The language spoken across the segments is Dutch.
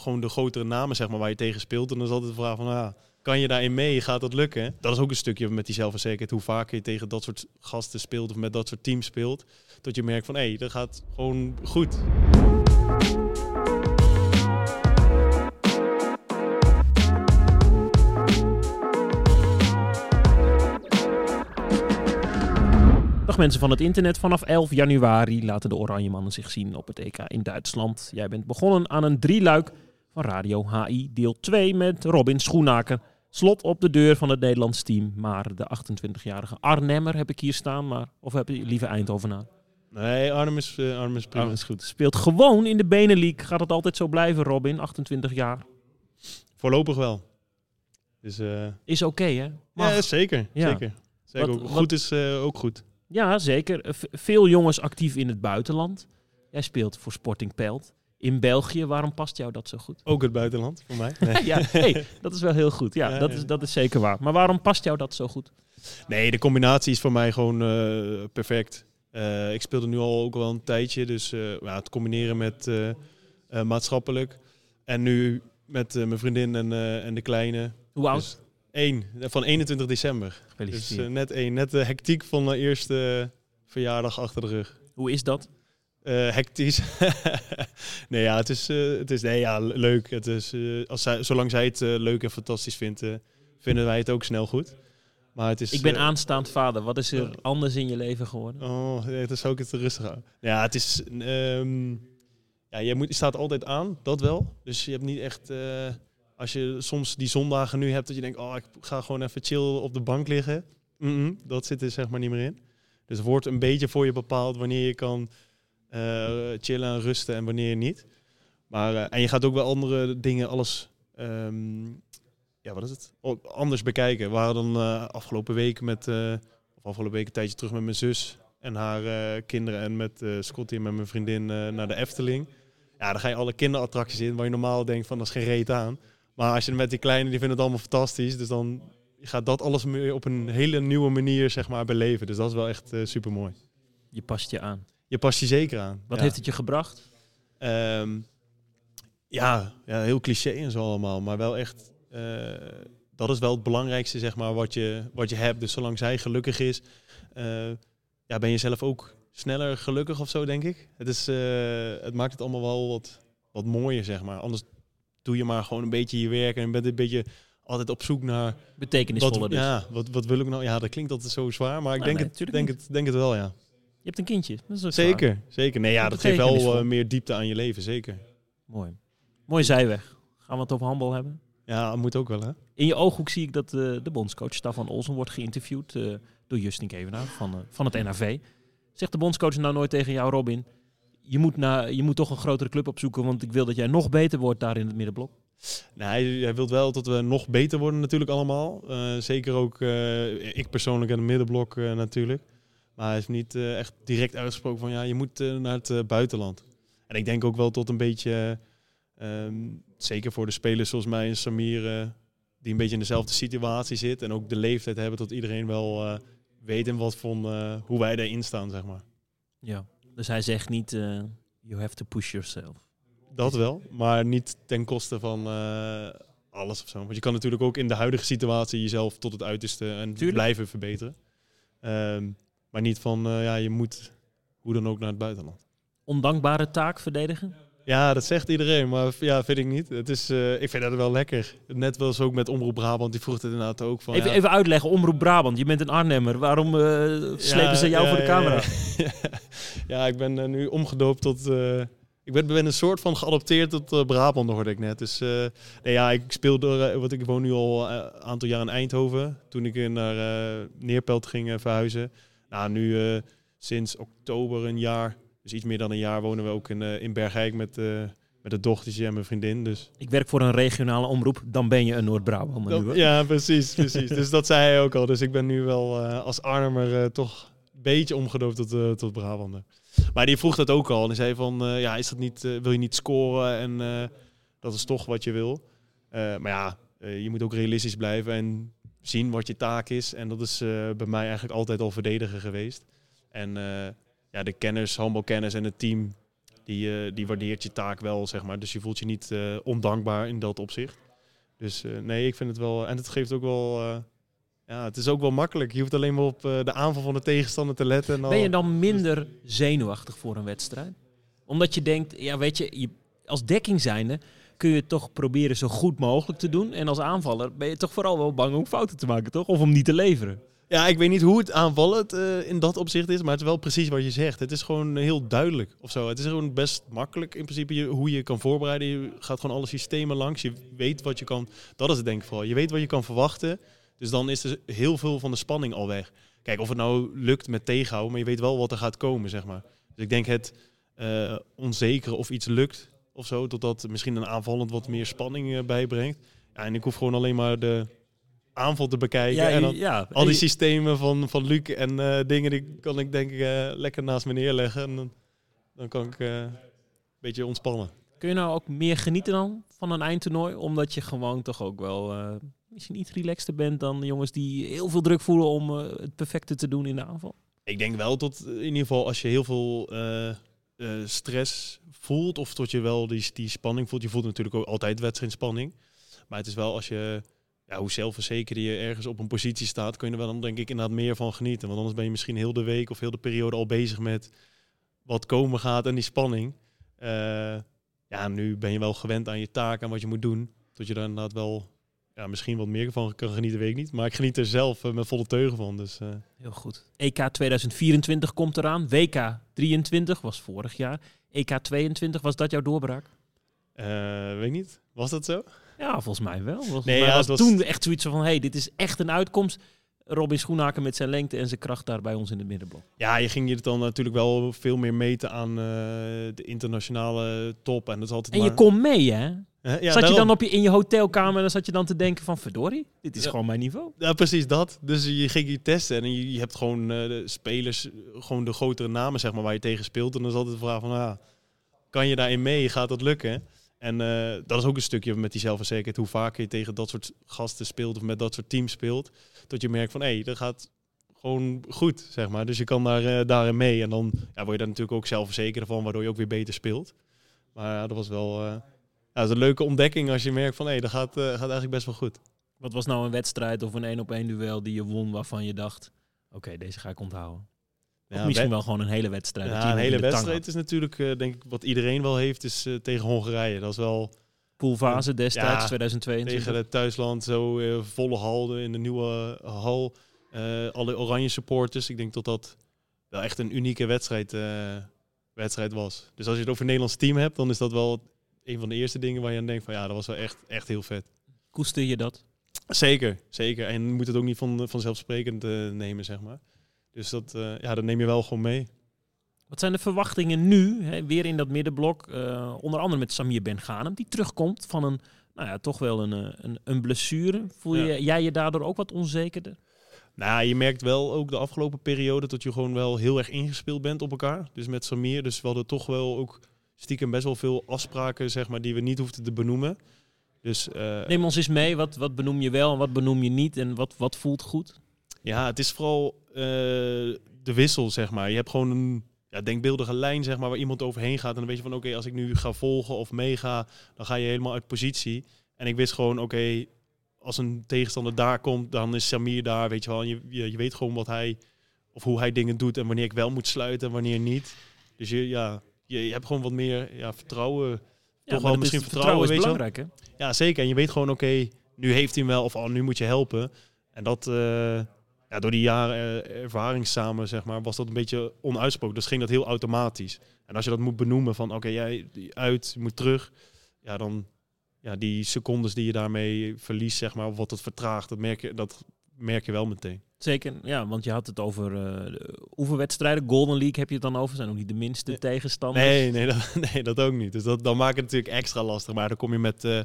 gewoon de grotere namen zeg maar, waar je tegen speelt. En dan is altijd de vraag van, ah, kan je daarin mee? Gaat dat lukken? Dat is ook een stukje met die zelfverzekerdheid. Hoe vaker je tegen dat soort gasten speelt of met dat soort teams speelt. Dat je merkt van, hé, hey, dat gaat gewoon goed. Dag mensen van het internet. Vanaf 11 januari laten de Oranje Mannen zich zien op het EK in Duitsland. Jij bent begonnen aan een drieluik van Radio HI deel 2 met Robin Schoenaker. Slot op de deur van het Nederlands team. Maar de 28-jarige Arnhemmer heb ik hier staan. Maar, of heb je liever Eindhoven aan? Nee, Arnhem is, uh, Arnhem is prima. Is goed. Speelt gewoon in de Benelink. Gaat het altijd zo blijven, Robin? 28 jaar. Voorlopig wel. Dus, uh... Is oké, okay, hè? Ja, zeker. Ja. Zeker. zeker wat, ook. Goed wat... is uh, ook goed. Ja, zeker. V veel jongens actief in het buitenland. Jij speelt voor Sporting Pelt in België. Waarom past jou dat zo goed? Ook het buitenland, voor mij. Nee. ja, hey, dat is wel heel goed. Ja, ja dat, Is, dat is zeker waar. Maar waarom past jou dat zo goed? Nee, de combinatie is voor mij gewoon uh, perfect. Uh, ik speelde nu al ook wel een tijdje. Dus uh, ja, het combineren met maatschappelijk. En nu met mijn vriendin en, en de kleine. Hoe oud? Dus Eén, van 21 december. Dus net één. Net de hectiek van de eerste verjaardag achter de rug. Hoe is dat? Uh, hectisch. nee, ja, het is, uh, het is nee, ja, leuk. Het is, als zij, zolang zij het leuk en fantastisch vindt, vinden wij het ook snel goed. Maar het is, ik ben aanstaand vader. Wat is er anders in je leven geworden? Oh, nee, dat zou ik het rustig houden. Ja, het is... Um, ja, je, moet, je staat altijd aan, dat wel. Dus je hebt niet echt als je soms die zondagen nu hebt dat je denkt, oh, ik ga gewoon even chill op de bank liggen. dat zit er zeg maar niet meer in. Dus het wordt een beetje voor je bepaald wanneer je kan chillen en rusten en wanneer niet. Maar, uh, en je gaat ook wel andere dingen, alles, um, ja, wat is het? Anders bekijken. We waren dan uh, afgelopen week met, of afgelopen week een tijdje terug met mijn zus en haar kinderen en met Scotty en met mijn vriendin naar de Efteling. Ja, dan ga je alle kinderattracties in waar je normaal denkt van dat is geen reet aan. Maar als je met die kleine, die vinden het allemaal fantastisch. Dus dan gaat dat alles op een hele nieuwe manier zeg maar, beleven. Dus dat is wel echt super mooi. Je past je aan. Je past je zeker aan. Wat heeft het je gebracht? Um, ja, ja, heel cliché en zo allemaal. Maar wel echt, uh, dat is wel het belangrijkste zeg maar, wat je, wat je hebt. Dus zolang zij gelukkig is, uh, ja, ben je zelf ook sneller gelukkig of zo, denk ik. Het, is, het maakt het allemaal wel wat, wat mooier, zeg maar. Anders doe je maar gewoon een beetje je werk en bent een beetje altijd op zoek naar betekenisvolle. Wat, dus. Ja, wat, wat wil ik nou? Ja, dat klinkt altijd zo zwaar, maar ik denk, het, denk, het, denk het wel, ja. Je hebt een kindje. Dat is zeker, zeker. Nee, ja, dat geeft wel uh, meer diepte aan je leven, zeker. Mooi. Mooi zijweg. Gaan we het over handbal hebben? Ja, moet ook wel, hè? In je ooghoek zie ik dat uh, de bondscoach Stefan Olsen wordt geïnterviewd uh, door Justin Kevenaar van, van het NAV. Zegt de bondscoach nou nooit tegen jou, Robin, je moet, naar, je moet toch een grotere club opzoeken, want ik wil dat jij nog beter wordt daar in het middenblok. Nee, hij wil wel dat we nog beter worden natuurlijk allemaal. Uh, zeker ook uh, ik persoonlijk in het middenblok uh, natuurlijk. Maar hij heeft niet echt direct uitgesproken van ja, je moet naar het buitenland. En ik denk ook wel tot een beetje, um, zeker voor de spelers zoals mij en Samir, die een beetje in dezelfde situatie zit. En ook de leeftijd hebben tot iedereen wel weet en wat van hoe wij daarin staan, zeg maar. Ja, dus hij zegt niet, you have to push yourself. Dat wel, maar niet ten koste van alles of zo. Want je kan natuurlijk ook in de huidige situatie jezelf tot het uiterste en Tuurlijk. blijven verbeteren. Um, maar niet van, uh, ja, je moet hoe dan ook naar het buitenland. Ondankbare taak verdedigen? Ja, dat zegt iedereen, maar ja, vind ik niet. Het is, uh, ik vind dat wel lekker. Net was ook met Omroep Brabant, die vroeg het inderdaad ook van... Even, ja. even uitleggen, Omroep Brabant, je bent een Arnhemmer. Waarom uh, slepen ja, ze jou ja, voor de camera? Ja, ik ben uh, nu omgedoopt tot ik ben, ben een soort van geadopteerd tot Brabant, hoorde ik net. Dus nee, ja, ik speelde, uh, wat ik woon nu al een aantal jaar in Eindhoven. Toen ik naar Neerpelt ging verhuizen. Nou, nu sinds oktober een jaar, dus iets meer dan een jaar, wonen we ook in, in Bergijk met, met het dochtertje en mijn vriendin. Dus. Ik werk voor een regionale omroep, dan ben je een Noord-Brabant. Ja, precies, precies. dus dat zei hij ook al. Dus ik ben nu wel als Arnhemmer toch een beetje omgedoopt tot, tot Brabander. Maar die vroeg dat ook al. En hij zei van, uh, ja, is dat niet, uh, wil je niet scoren? En uh, dat is toch wat je wil. maar ja, je moet ook realistisch blijven en zien wat je taak is. En dat is bij mij eigenlijk altijd al verdedigen geweest. En ja, de kennis, handbalkennis en het team, die, eh, die waardeert je taak wel, zeg maar. Dus je voelt je niet eh, ondankbaar in dat opzicht. Dus eh, nee, ik vind het wel... En het geeft ook wel... eh, ja, het is ook wel makkelijk. Je hoeft alleen maar op eh, de aanval van de tegenstander te letten. En Ben je dan minder zenuwachtig voor een wedstrijd? Omdat je denkt, ja weet je, je als dekking zijnde kun je toch proberen zo goed mogelijk te doen. En als aanvaller ben je toch vooral wel bang om fouten te maken, toch? Of om niet te leveren. Ja, ik weet niet hoe het aanvallend eh, in dat opzicht is, maar het is wel precies wat je zegt. Het is gewoon heel duidelijk of zo. Het is gewoon best makkelijk in principe hoe je kan voorbereiden. Je gaat gewoon alle systemen langs. Je weet wat je kan. Dat is het denk ik vooral. Je weet wat je kan verwachten. Dus dan is er heel veel van de spanning al weg. Kijk, of het nou lukt met tegenhouden, maar je weet wel wat er gaat komen, zeg maar. Dus ik denk het eh onzekere of iets lukt of zo, totdat misschien een aanvallend wat meer spanning eh, bijbrengt. Ja, en ik hoef gewoon alleen maar de aanval te bekijken. en dan, ja. al die systemen van, van Luc en eh, dingen, die kan ik denk ik eh, lekker naast me neerleggen. En dan, dan kan ik een beetje ontspannen. Kun je nou ook meer genieten dan van een eindtoernooi? Omdat je gewoon toch ook wel misschien iets relaxter bent dan jongens die heel veel druk voelen om het perfecte te doen in de aanval. Ik denk wel tot in ieder geval als je heel veel eh, stress voelt, of tot je wel die, die spanning voelt. Je voelt natuurlijk ook altijd wedstrijdspanning. Maar het is wel als je, ja, hoe zelfverzekerd je ergens op een positie staat, kun je er wel dan denk ik inderdaad meer van genieten. Want anders ben je misschien heel de week of heel de periode al bezig met wat komen gaat en die spanning. Eh, ja, nu ben je wel gewend aan je taak en wat je moet doen. Tot je daar inderdaad wel ja, misschien wat meer van kan genieten, weet ik niet. Maar ik geniet er zelf eh, met volle teugen van. Dus eh, Heel goed. EK 2024 komt eraan. WK 23 was vorig jaar. EK 22, was dat jouw doorbraak? eh, weet ik niet. Was dat zo? Ja, volgens mij wel. Volgens Nee, mij ja, was het was- toen echt zoiets van, hey, dit is echt een uitkomst. Robin Schoenhaken met zijn lengte en zijn kracht daar bij ons in het middenblok. Ja, je ging je dan natuurlijk wel veel meer meten aan de internationale top. En dat is altijd En je kon mee, hè? Hè? Ja, zat je dan op je, in je hotelkamer en dan zat je dan te denken van, verdorie, dit is Ja. gewoon mijn niveau. Ja, precies dat. Dus je ging je testen en je, je hebt gewoon eh, de spelers, gewoon de grotere namen zeg maar, waar je tegen speelt. En dan is altijd de vraag van, ah, kan je daarin mee? Gaat dat lukken? En eh, dat is ook een stukje met die zelfverzekerdheid. Hoe vaker je tegen dat soort gasten speelt of met dat soort teams speelt. Dat je merkt van, hé, hey, dat gaat gewoon goed, zeg maar. Dus je kan daar, eh, daarin mee. En dan ja, word je daar natuurlijk ook zelfverzekerder van, waardoor je ook weer beter speelt. Maar dat was wel eh, dat is een leuke ontdekking als je merkt van, hé, hey, dat gaat, eh, gaat eigenlijk best wel goed. Wat was nou een wedstrijd of een één op één duel die je won waarvan je dacht, oké, deze ga ik onthouden. Ja, misschien wel gewoon een hele wedstrijd. Ja, een hele wedstrijd is natuurlijk, eh, denk ik, wat iedereen wel heeft, is eh, tegen Hongarije. Dat is wel Poolfase destijds, Ja, 2022. tegen het thuisland, zo volle hal in de nieuwe hal. Alle oranje supporters. Ik denk dat dat wel echt een unieke wedstrijd, wedstrijd was. Dus als je het over een Nederlands team hebt, dan is dat wel een van de eerste dingen waar je aan denkt van ja, dat was wel echt, echt heel vet. Koester je dat? Zeker, zeker. En je moet het ook niet van, vanzelfsprekend eh, nemen, zeg maar. Dus dat, eh, ja, dat neem je wel gewoon mee. Wat zijn de verwachtingen nu, hè, weer in dat middenblok, eh, onder andere met Samir Ben Ghanem, die terugkomt van een, nou ja, toch wel een, een, een blessure. Voel je, Ja. jij je daardoor ook wat onzekerder? Nou, je merkt wel ook de afgelopen periode dat je gewoon wel heel erg ingespeeld bent op elkaar. Dus met Samir. Dus we hadden toch wel ook stiekem best wel veel afspraken, zeg maar, die we niet hoefden te benoemen. Dus eh, Neem ons eens mee, wat, wat benoem je wel en wat benoem je niet en wat, wat voelt goed? ja, het is vooral eh, de wissel, zeg maar. Je hebt gewoon een ja, denkbeeldige lijn, zeg maar, waar iemand overheen gaat. En dan weet je van, oké, als ik nu ga volgen of meega, dan ga je helemaal uit positie. En ik wist gewoon, oké, als een tegenstander daar komt, dan is Samir daar, weet je wel. En je, je, je weet gewoon wat hij, of hoe hij dingen doet en wanneer ik wel moet sluiten en wanneer niet. Dus je, ja, je, je hebt gewoon wat meer ja, vertrouwen. Ja, wel misschien is, vertrouwen, is weet belangrijk, hè? Ja, zeker. En je weet gewoon, oké, nu heeft hij hem wel, of oh, nu moet je helpen. En dat, eh, ja, door die jaren eh, ervaring samen, zeg maar, was dat een beetje onuitsproken. Dus ging dat heel automatisch. En als je dat moet benoemen van, oké, jij uit, je moet terug. Ja, dan, ja, die secondes die je daarmee verliest, zeg maar, of wat het vertraagt, dat merk je, dat merk je wel meteen. Zeker, ja, want je had het over de oefenwedstrijden. Golden League heb je het dan over. Zijn ook niet de minste Nee. tegenstanders. Nee, nee dat, nee, dat ook niet. Dus dat, dan maakt het natuurlijk extra lastig. Maar dan kom je met, eh,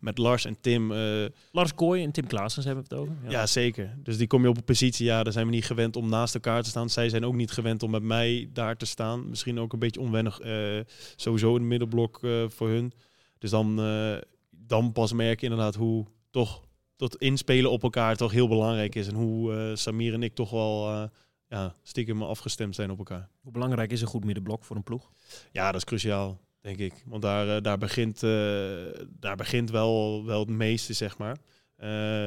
met Lars en Tim... eh, Lars Kooi en Tim Klaasens hebben we het over. Ja. zeker. Dus die kom je op een positie, ja, daar zijn we niet gewend om naast elkaar te staan. Zij zijn ook niet gewend om met mij daar te staan. Misschien ook een beetje onwennig, sowieso in het middenblok voor hun. Dus dan, dan pas merk je inderdaad hoe toch dat inspelen op elkaar toch heel belangrijk is. En hoe eh, Samir en ik toch wel eh, ja, stiekem afgestemd zijn op elkaar. Hoe belangrijk is een goed middenblok voor een ploeg? Ja, dat is cruciaal, denk ik. Want daar, eh, daar, begint, daar begint wel, wel het meeste, zeg maar.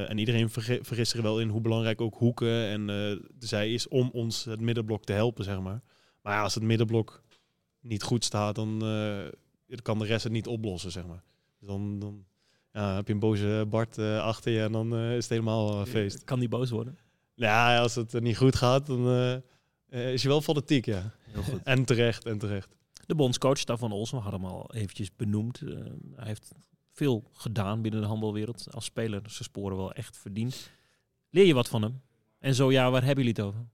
En iedereen vergist zich wel in hoe belangrijk ook hoeken en zij is om ons het middenblok te helpen, zeg maar. Maar ja, als het middenblok niet goed staat, dan kan de rest het niet oplossen, zeg maar. Dus dan, dan ja, heb je een boze Bart eh, achter je en dan eh, is het helemaal eh, feest. Kan die boos worden? Ja, als het niet goed gaat, dan is je wel fanatiek, ja. Heel goed. En terecht, en terecht. De bondscoach Stefan Olsen, we hadden hem al eventjes benoemd. Hij heeft veel gedaan binnen de handbalwereld. Als speler zijn sporen wel echt verdiend. Leer je wat van hem? En zo ja, waar hebben jullie het over?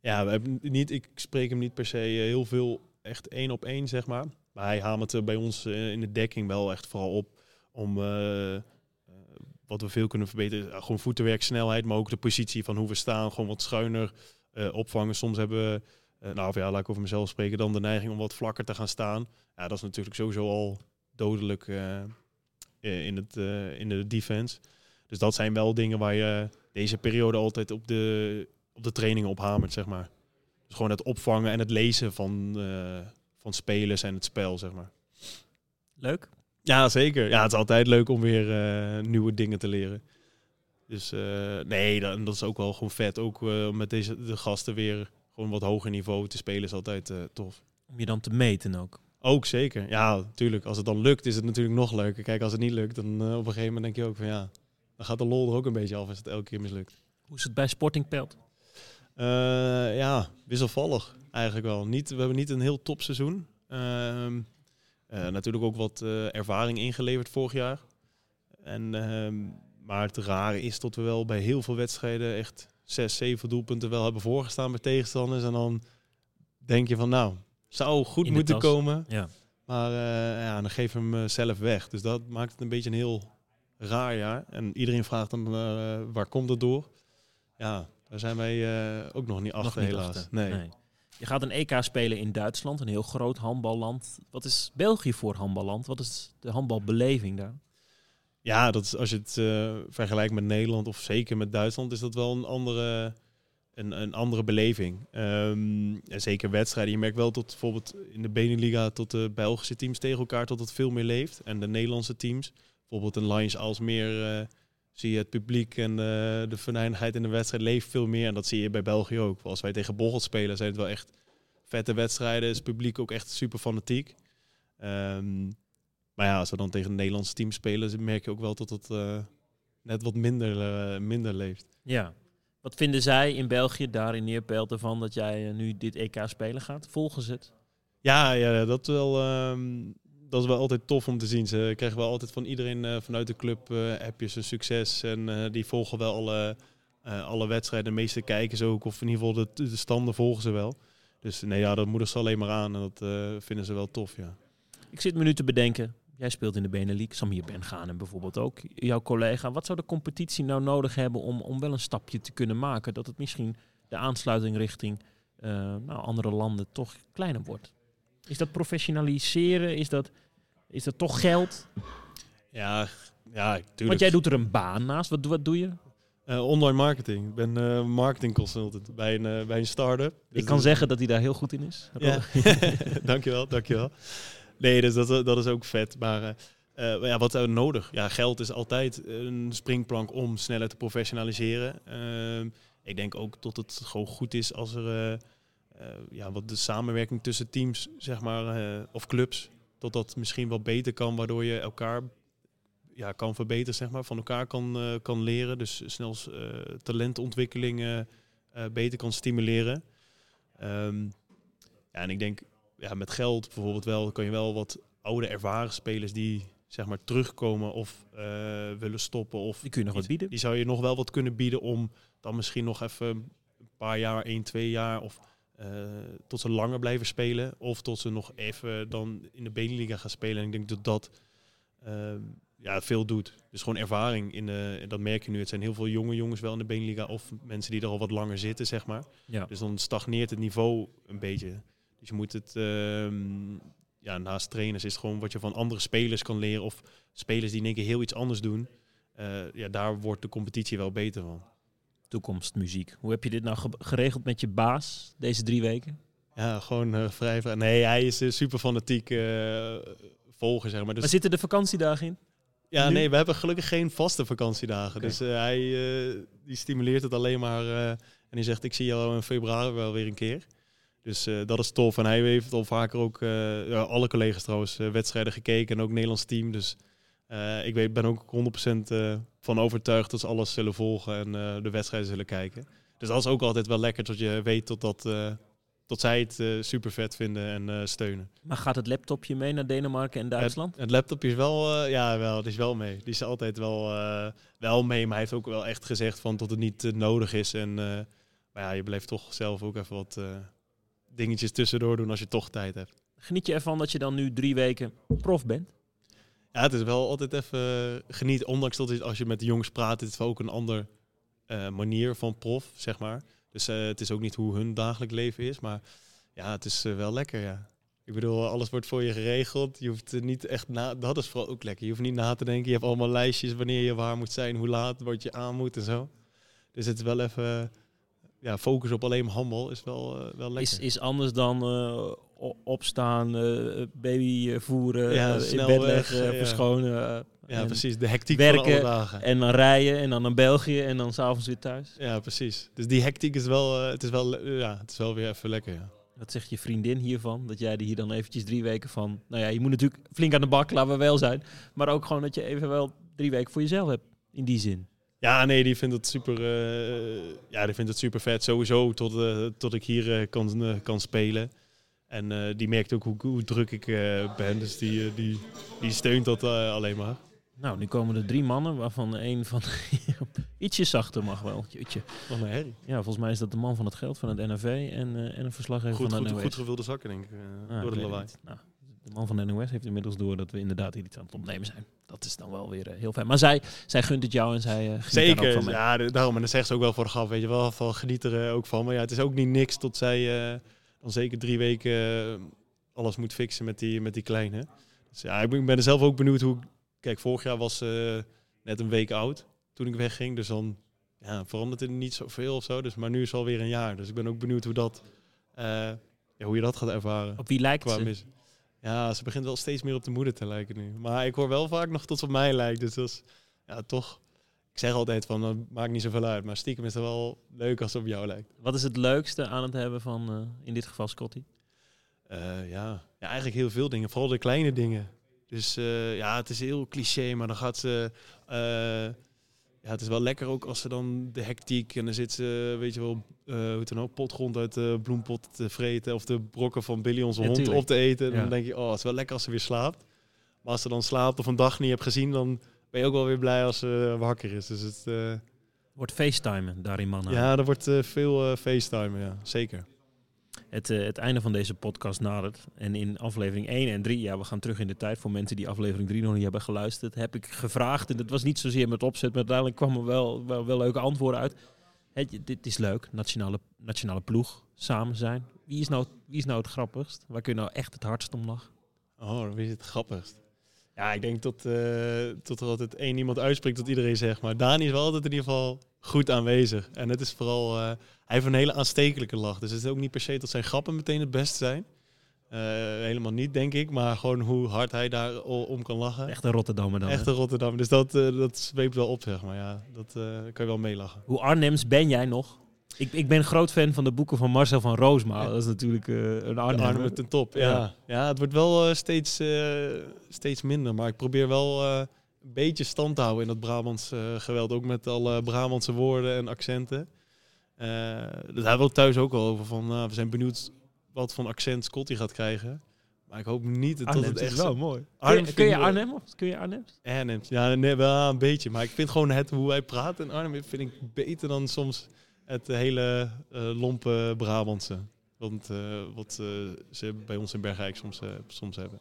Ja, we hebben niet, ik spreek hem niet per se heel veel echt één op één, zeg maar. Maar hij hamert er bij ons eh, in de dekking wel echt vooral op om eh, eh, wat we veel kunnen verbeteren. Gewoon voetenwerk, snelheid, maar ook de positie van hoe we staan. Gewoon wat schuiner eh, opvangen. Soms hebben we, nou ja, laat ik over mezelf spreken, dan de neiging om wat vlakker te gaan staan. Ja, dat is natuurlijk sowieso al dodelijk in, het, in de defense. Dus dat zijn wel dingen waar je deze periode altijd op de, op de trainingen op hamert, zeg maar. Dus gewoon het opvangen en het lezen van, van spelers en het spel, zeg maar. Leuk? Ja, zeker. Ja, het is altijd leuk om weer eh, nieuwe dingen te leren. Dus eh, nee, dat, dat is ook wel gewoon vet. Ook eh, met deze de gasten weer gewoon wat hoger niveau te spelen is altijd tof. Om je dan te meten ook. Ook zeker. Ja, natuurlijk. Als het dan lukt, is het natuurlijk nog leuker. Kijk, als het niet lukt, dan op een gegeven moment denk je ook van ja, dan gaat de lol er ook een beetje af als het elke keer mislukt. Hoe is het bij Sporting Pelt? Ja, wisselvallig eigenlijk wel. Niet, we hebben niet een heel topseizoen. Ehm eh, natuurlijk ook wat eh, ervaring ingeleverd vorig jaar. En, ehm, maar het rare is dat we wel bij heel veel wedstrijden echt zes, zeven doelpunten wel hebben voorgestaan bij tegenstanders. En dan denk je van nou, zou goed moeten tas. komen. Ja. Maar eh, ja, dan geef hem eh, zelf weg. Dus dat maakt het een beetje een heel raar jaar. En iedereen vraagt dan eh, waar komt het door? Ja, daar zijn wij eh, ook nog niet achter Nog niet helaas. achter. Nee. Je gaat een EK spelen in Duitsland, een heel groot handballand. Wat is België voor handballand? Wat is de handbalbeleving daar? Ja, dat is, als je het eh, vergelijkt met Nederland of zeker met Duitsland, is dat wel een andere, een, een andere beleving. Ehm, en zeker wedstrijden. Je merkt wel tot bijvoorbeeld in de Beneliga tot de Belgische teams tegen elkaar tot het veel meer leeft. En de Nederlandse teams, bijvoorbeeld een Lions Alsmeer, eh zie je het publiek en eh, de venijnigheid in de wedstrijd leeft veel meer. En dat zie je bij België ook. Als wij tegen Bocholt spelen, zijn het wel echt vette wedstrijden. Is het publiek ook echt super fanatiek. Ehm, maar ja, als we dan tegen een Nederlands team spelen, merk je ook wel dat het eh, net wat minder, eh, minder leeft. Ja. Wat vinden zij in België, daar in Neerpelt, ervan dat jij nu dit EK spelen gaat? Volgen ze het? Ja, ja dat, wel, ehm, dat is wel altijd tof om te zien. Ze krijgen wel altijd van iedereen eh, vanuit de club eh appjes een succes. En eh, die volgen wel alle, alle wedstrijden. De meeste kijken ze ook, of in ieder geval de, de standen volgen ze wel. Dus nee, ja, dat moedigen ze alleen maar aan. En dat vinden ze wel tof, ja. Ik zit me nu te bedenken. Jij speelt in de Benelux, Samir Ben Ghanem bijvoorbeeld ook. Jouw collega. Wat zou de competitie nou nodig hebben om, om wel een stapje te kunnen maken? Dat het misschien de aansluiting richting nou, andere landen toch kleiner wordt. Is dat professionaliseren? Is dat, is dat toch geld? Ja, ja, tuurlijk. Want jij doet er een baan naast. Wat, doe- wat doe je? Eh, online marketing. Ik ben eh marketing consultant bij een, eh, bij een start-up. Dus Ik kan dat- zeggen dat hij daar heel goed in is. Ja. dankjewel, dankjewel. Nee, dus dat, dat is ook vet. Maar maar ja, wat er nodig? Ja, geld is altijd een springplank om sneller te professionaliseren. Ehm, ik denk ook dat het gewoon goed is als er ja, wat de samenwerking tussen teams, zeg maar, eh, of clubs, dat dat misschien wat beter kan, waardoor je elkaar ja, kan verbeteren, zeg maar, van elkaar kan, eh, kan leren. Dus snel eh, talentontwikkeling eh, eh, beter kan stimuleren. Ehm, ja, en ik denk, ja, met geld bijvoorbeeld wel, kan je wel wat oude ervaren spelers die zeg maar terugkomen of eh, willen stoppen. Of Die kun je nog wat bieden. Die zou je nog wel wat kunnen bieden om dan misschien nog even een paar jaar, één, twee jaar of eh, tot ze langer blijven spelen. Of tot ze nog even dan in de Beneliga gaan spelen. En ik denk dat dat eh, ja, veel doet. Dus gewoon ervaring. In de, en dat merk je nu. Het zijn heel veel jonge jongens wel in de Beneliga. Of mensen die er al wat langer zitten, zeg maar. Ja. Dus dan stagneert het niveau een beetje. Dus je moet het, ehm, ja, naast trainers is het gewoon wat je van andere spelers kan leren. Of spelers die in één keer heel iets anders doen. Eh, ja, daar wordt de competitie wel beter van. Toekomstmuziek. Hoe heb je dit nou ge- geregeld met je baas deze drie weken? Ja, gewoon eh, vrij, vrij. Nee, hij is eh, super fanatiek eh, volger, zeg maar. Dus Waar zitten de vakantiedagen in? Ja, Nu? nee, we hebben gelukkig geen vaste vakantiedagen. Dus hij die stimuleert het alleen maar. en hij zegt, ik zie jou in februari wel weer een keer. Dus dat is tof. En hij heeft al vaker ook, alle collega's trouwens, wedstrijden gekeken. En ook Nederlands team. Dus eh, ik weet, ben ook 100% eh, van overtuigd dat ze alles zullen volgen en eh, de wedstrijden zullen kijken. Dus dat is ook altijd wel lekker dat je weet tot, dat, tot zij het super vet vinden en steunen. Maar gaat het laptopje mee naar Denemarken en Duitsland? Het, het laptopje is wel, ja, wel, die is wel mee. Die is altijd wel, wel mee, maar hij heeft ook wel echt gezegd van dat het niet nodig is. En, maar ja, je blijft toch zelf ook even wat dingetjes tussendoor doen als je toch tijd hebt. Geniet je ervan dat je dan nu drie weken prof bent? Ja, het is wel altijd even geniet, ondanks dat het, als je met de jongens praat, het is wel ook een ander eh, manier van prof, zeg maar. Dus eh, het is ook niet hoe hun dagelijk leven is, maar ja, het is eh, wel lekker, ja. Ik bedoel, alles wordt voor je geregeld. Je hoeft niet echt na. Dat is vooral ook lekker. Je hoeft niet na te denken. Je hebt allemaal lijstjes wanneer je waar moet zijn, hoe laat, wat je aan moet en zo. Dus het is wel even. Ja, focus op alleen handbal is wel, eh, wel lekker. Is, is anders dan eh, opstaan, eh, baby voeren, Ja, in bed leggen, ja. verschonen. ja, precies. De hectiek van alle werken dagen. En dan rijden en dan naar België en dan s'avonds weer thuis. Ja, precies. Dus die hectiek is wel, het is wel, ja, het is wel weer even lekker. Ja. Wat zegt je vriendin hiervan? Dat jij er hier dan eventjes drie weken van... Nou ja, je moet natuurlijk flink aan de bak, laten we wel zijn. Maar ook gewoon dat je even wel drie weken voor jezelf hebt. In die zin. Ja, nee, die vindt het super, eh, ja, die vindt het super vet. Sowieso tot, eh, tot ik hier eh, kan, eh, kan spelen. En eh, die merkt ook hoe, hoe druk ik eh, ben. Dus die, die, die steunt dat eh, alleen maar. Nou, nu komen er drie mannen, waarvan één van ietsje zachter mag wel. Jeetje. Wat een herrie. Ja, volgens mij is dat de man van het geld van het NRV en, eh, en een verslaggever Goed, van de goed, NOS. goed gevulde zakken, denk ik. eh, Ah, door de lawaai. Nou, de man van de NOS heeft inmiddels door dat we inderdaad hier iets aan het opnemen zijn. Dat is dan wel weer eh, heel fijn. Maar zij, zij gunt het jou en zij ook Zeker, van ja, daarom. En dan zegt ze ook wel voor de grap, weet je wel, van geniet er eh, ook van. Maar ja, het is ook niet niks tot zij dan zeker drie weken alles moet fixen met die, met die kleine. Dus ja, ik ben, er zelf ook benieuwd hoe... Kijk, vorig jaar was ze net een week oud toen ik wegging. Dus dan ja, verandert er niet zoveel of zo. Dus, maar nu is het alweer een jaar. Dus ik ben ook benieuwd hoe, dat, ja, hoe je dat gaat ervaren. Op wie lijkt Qua ze? mis. Ja, ze begint wel steeds meer op de moeder te lijken nu. Maar ik hoor wel vaak nog tot ze op mij lijkt. Dus dat is ja, toch... Ik zeg altijd van, dat maakt niet zoveel uit. Maar stiekem is het wel leuk als het op jou lijkt. Wat is het leukste aan het hebben van, eh, in dit geval Scotty? Eh, ja. ja, eigenlijk heel veel dingen. Vooral de kleine dingen. Dus eh, ja, het is heel cliché, maar dan gaat ze... ja, het is wel lekker ook als ze dan de hectiek... En dan zit ze, weet je wel, eh hoe het dan ook, potgrond uit de bloempot te vreten... of de brokken van Billy, onze Ja, hond, tuurlijk. op te eten. Ja. dan denk je, oh, het is wel lekker als ze weer slaapt. Maar als ze dan slaapt of een dag niet hebt gezien... dan ben je ook wel weer blij als ze wakker is. Dus het... eh, Wordt facetimen daarin mannen. ja, er wordt eh, veel eh FaceTime, ja. Zeker. Het, eh, het einde van deze podcast nadert. En in aflevering 1 en 3, ja, we gaan terug in de tijd voor mensen die aflevering 3 nog niet hebben geluisterd, heb ik gevraagd, en dat was niet zozeer met opzet, maar uiteindelijk kwamen er wel, wel, wel leuke antwoorden uit. Het, dit is leuk, nationale, nationale ploeg, samen zijn. Wie is, nou, wie is nou het grappigst? Waar kun je nou echt het hardst om lachen? Oh, wie is het grappigst? Ja, ik denk dat, eh tot er altijd één iemand uitspreekt dat iedereen zegt. Maar Dani is wel altijd in ieder geval goed aanwezig. En het is vooral, eh, hij heeft een hele aanstekelijke lach. Dus het is ook niet per se dat zijn grappen meteen het beste zijn. Eh, helemaal niet, denk ik. Maar gewoon hoe hard hij daar om kan lachen. Echt een Rotterdammer dan. Echt een Rotterdam. Dus dat, eh, dat zweept wel op, zeg maar. Ja, dat kan je wel meelachen. Hoe Arnhems ben jij nog? Ik, ik ben groot fan van de boeken van Marcel van Roosma. Ja. Dat is natuurlijk een Arnhem. ten top. Ja. Ja. Ja. het wordt wel steeds, steeds minder. Maar ik probeer wel een beetje stand te houden in dat Brabants eh, geweld. Ook met alle Brabantse woorden en accenten. Eh daar hebben we thuis ook al over. Van, nou, we zijn benieuwd wat voor accent Scotty gaat krijgen. Maar ik hoop niet dat Arnhems het echt is wel zo- mooi. Kun Arnhem je, kun Arnhem? Of kun je Arnhems? Arnhem. Ja, nee, wel een beetje. Maar ik vind gewoon het, hoe hij praat in Arnhem vind ik beter dan soms het hele eh, lompe Brabantse. Want eh, wat eh, ze bij ons in Bergijk soms, eh, soms hebben.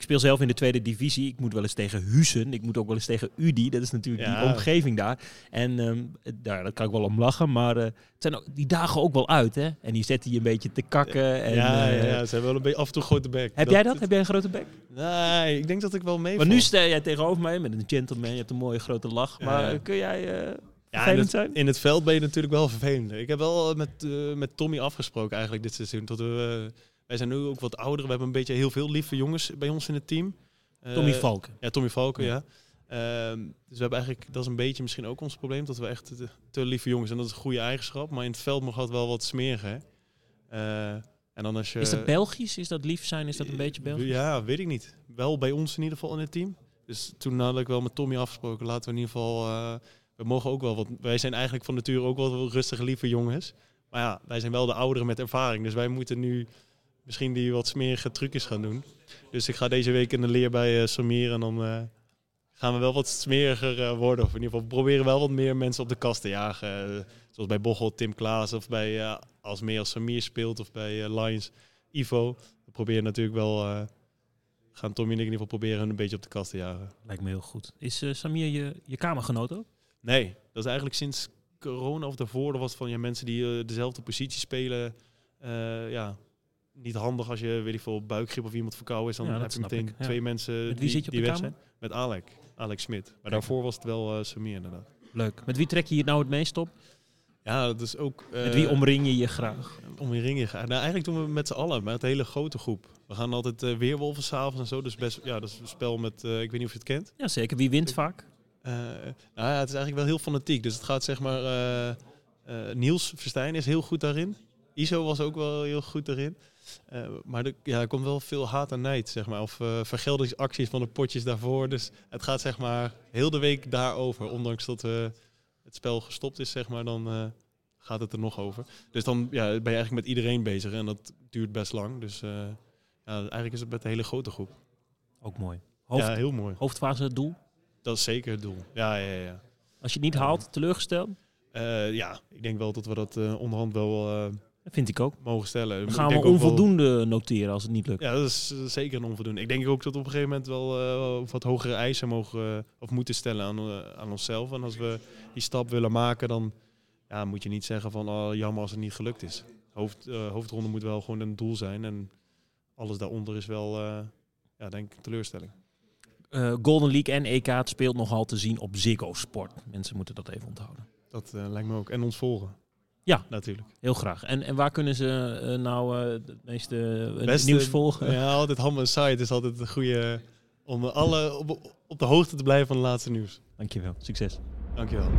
Ik speel zelf in de tweede divisie. Ik moet wel eens tegen Husen. Ik moet ook wel eens tegen Udi. Dat is natuurlijk Ja. die omgeving daar. En ehm, daar, daar kan ik wel om lachen. Maar eh, het zijn ook, die dagen ook wel uit. Hè? En die zetten je een beetje te kakken. En, ja, ja, eh, ja, ze hebben wel een beetje af en toe grote bek. Heb jij dat? Heb jij een grote bek? Nee, ik denk dat ik wel mee. Maar nu sta jij tegenover mij met een gentleman. Je hebt een mooie grote lach. Maar ja. eh, kun jij... eh, Ja, in het, zijn? in het veld ben je natuurlijk wel vervelend. Ik heb wel met, met Tommy afgesproken eigenlijk dit seizoen. Dat we, wij zijn nu ook wat ouder. We hebben een beetje heel veel lieve jongens bij ons in het team. Eh, Tommy Valken. Ja, Tommy Valken, Ja. ja. Ehm, dus we hebben eigenlijk, dat is een beetje misschien ook ons probleem, dat we echt te, te lieve jongens zijn. Dat is een goede eigenschap, maar in het veld mag het wel wat smeriger. Eh, en dan als je, Is dat Belgisch? Is dat lief zijn? Is dat een beetje Belgisch? Ja, weet ik niet. Wel bij ons in ieder geval in het team. Dus toen had ik wel met Tommy afgesproken, laten we in ieder geval, eh, we mogen ook wel wat, wij zijn eigenlijk van nature ook wel rustige, lieve jongens. Maar ja, wij zijn wel de ouderen met ervaring, dus wij moeten nu misschien die wat smerige trucjes gaan doen. Dus ik ga deze week in de leer bij eh, Samir en dan eh, gaan we wel wat smeriger eh, worden. Of in ieder geval we proberen wel wat meer mensen op de kast te jagen. Zoals bij Bochel, Tim Klaas of bij eh, als meer als Samir speelt of bij eh, Lions, Ivo. We proberen natuurlijk wel, gaan Tommy en ik in ieder geval proberen hun een beetje op de kast te jagen. Lijkt me heel goed. Is Samir je, je kamergenoot ook? Nee, dat is eigenlijk sinds corona of daarvoor. Dat was van ja, mensen die dezelfde positie spelen. ja, niet handig als je, weet ik veel, buikgrip of iemand verkouden is. Dan Ja, heb je meteen ik, ja. twee mensen Met wie die, zit je op die weg zijn. Met Alec, Alex Smit. Maar daarvoor was het wel eh Samir inderdaad. Leuk. Met wie trek je hier nou het meest op? Ja, dat is ook... Met eh, wie omring je je graag? Om in ringen gaan. Nou, eigenlijk doen we met z'n allen, met een hele grote groep. We gaan altijd eh, weerwolven s'avonds en zo. Dus best, ja, dat is een spel met, ik weet niet of je het kent. Ja, zeker. Wie wint vaak? Nou ja, het is eigenlijk wel heel fanatiek. Dus het gaat zeg maar... Niels Verstijn is heel goed daarin. Iso was ook wel heel goed daarin. Eh, maar er, ja, er komt wel veel haat en nijd, zeg maar. Of eh, vergeldingsacties van de potjes daarvoor. Dus het gaat zeg maar heel de week daarover. Ondanks dat eh, het spel gestopt is, zeg maar, dan gaat het er nog over. Dus dan ja, ben je eigenlijk met iedereen bezig. En dat duurt best lang. Dus ja, eigenlijk is het met een hele grote groep. Ook mooi. Hoofd, Ja, heel mooi. Hoofdfase het doel? Dat is zeker het doel. Ja, ja, ja. Als je het niet haalt, teleurgesteld? Ja, ik denk wel dat we dat onderhand wel vind ik ook. mogen stellen. We Ik gaan we wel- onvoldoende noteren als het niet lukt. Ja, dat is eh, zeker een onvoldoende. Ik denk ook dat we op een gegeven moment wel eh, wat hogere eisen mogen eh, of moeten stellen aan, aan onszelf. En als we die stap willen maken, dan ja, moet je niet zeggen van oh, jammer als het niet gelukt is. Hoofd, hoofdronde moet wel gewoon een doel zijn. En alles daaronder is wel, ja, denk ik, teleurstelling. Golden League en EK speelt nogal te zien op Ziggo Sport. Mensen moeten dat even onthouden. Dat lijkt me ook. En ons volgen. Ja. natuurlijk. Heel graag. En, en waar kunnen ze eh, nou eh, het meeste eh, Beste- nieuws volgen? Ja, altijd Ham en Site is altijd een goede om alle op, op de hoogte te blijven van het laatste nieuws. Dankjewel. Succes. Dankjewel.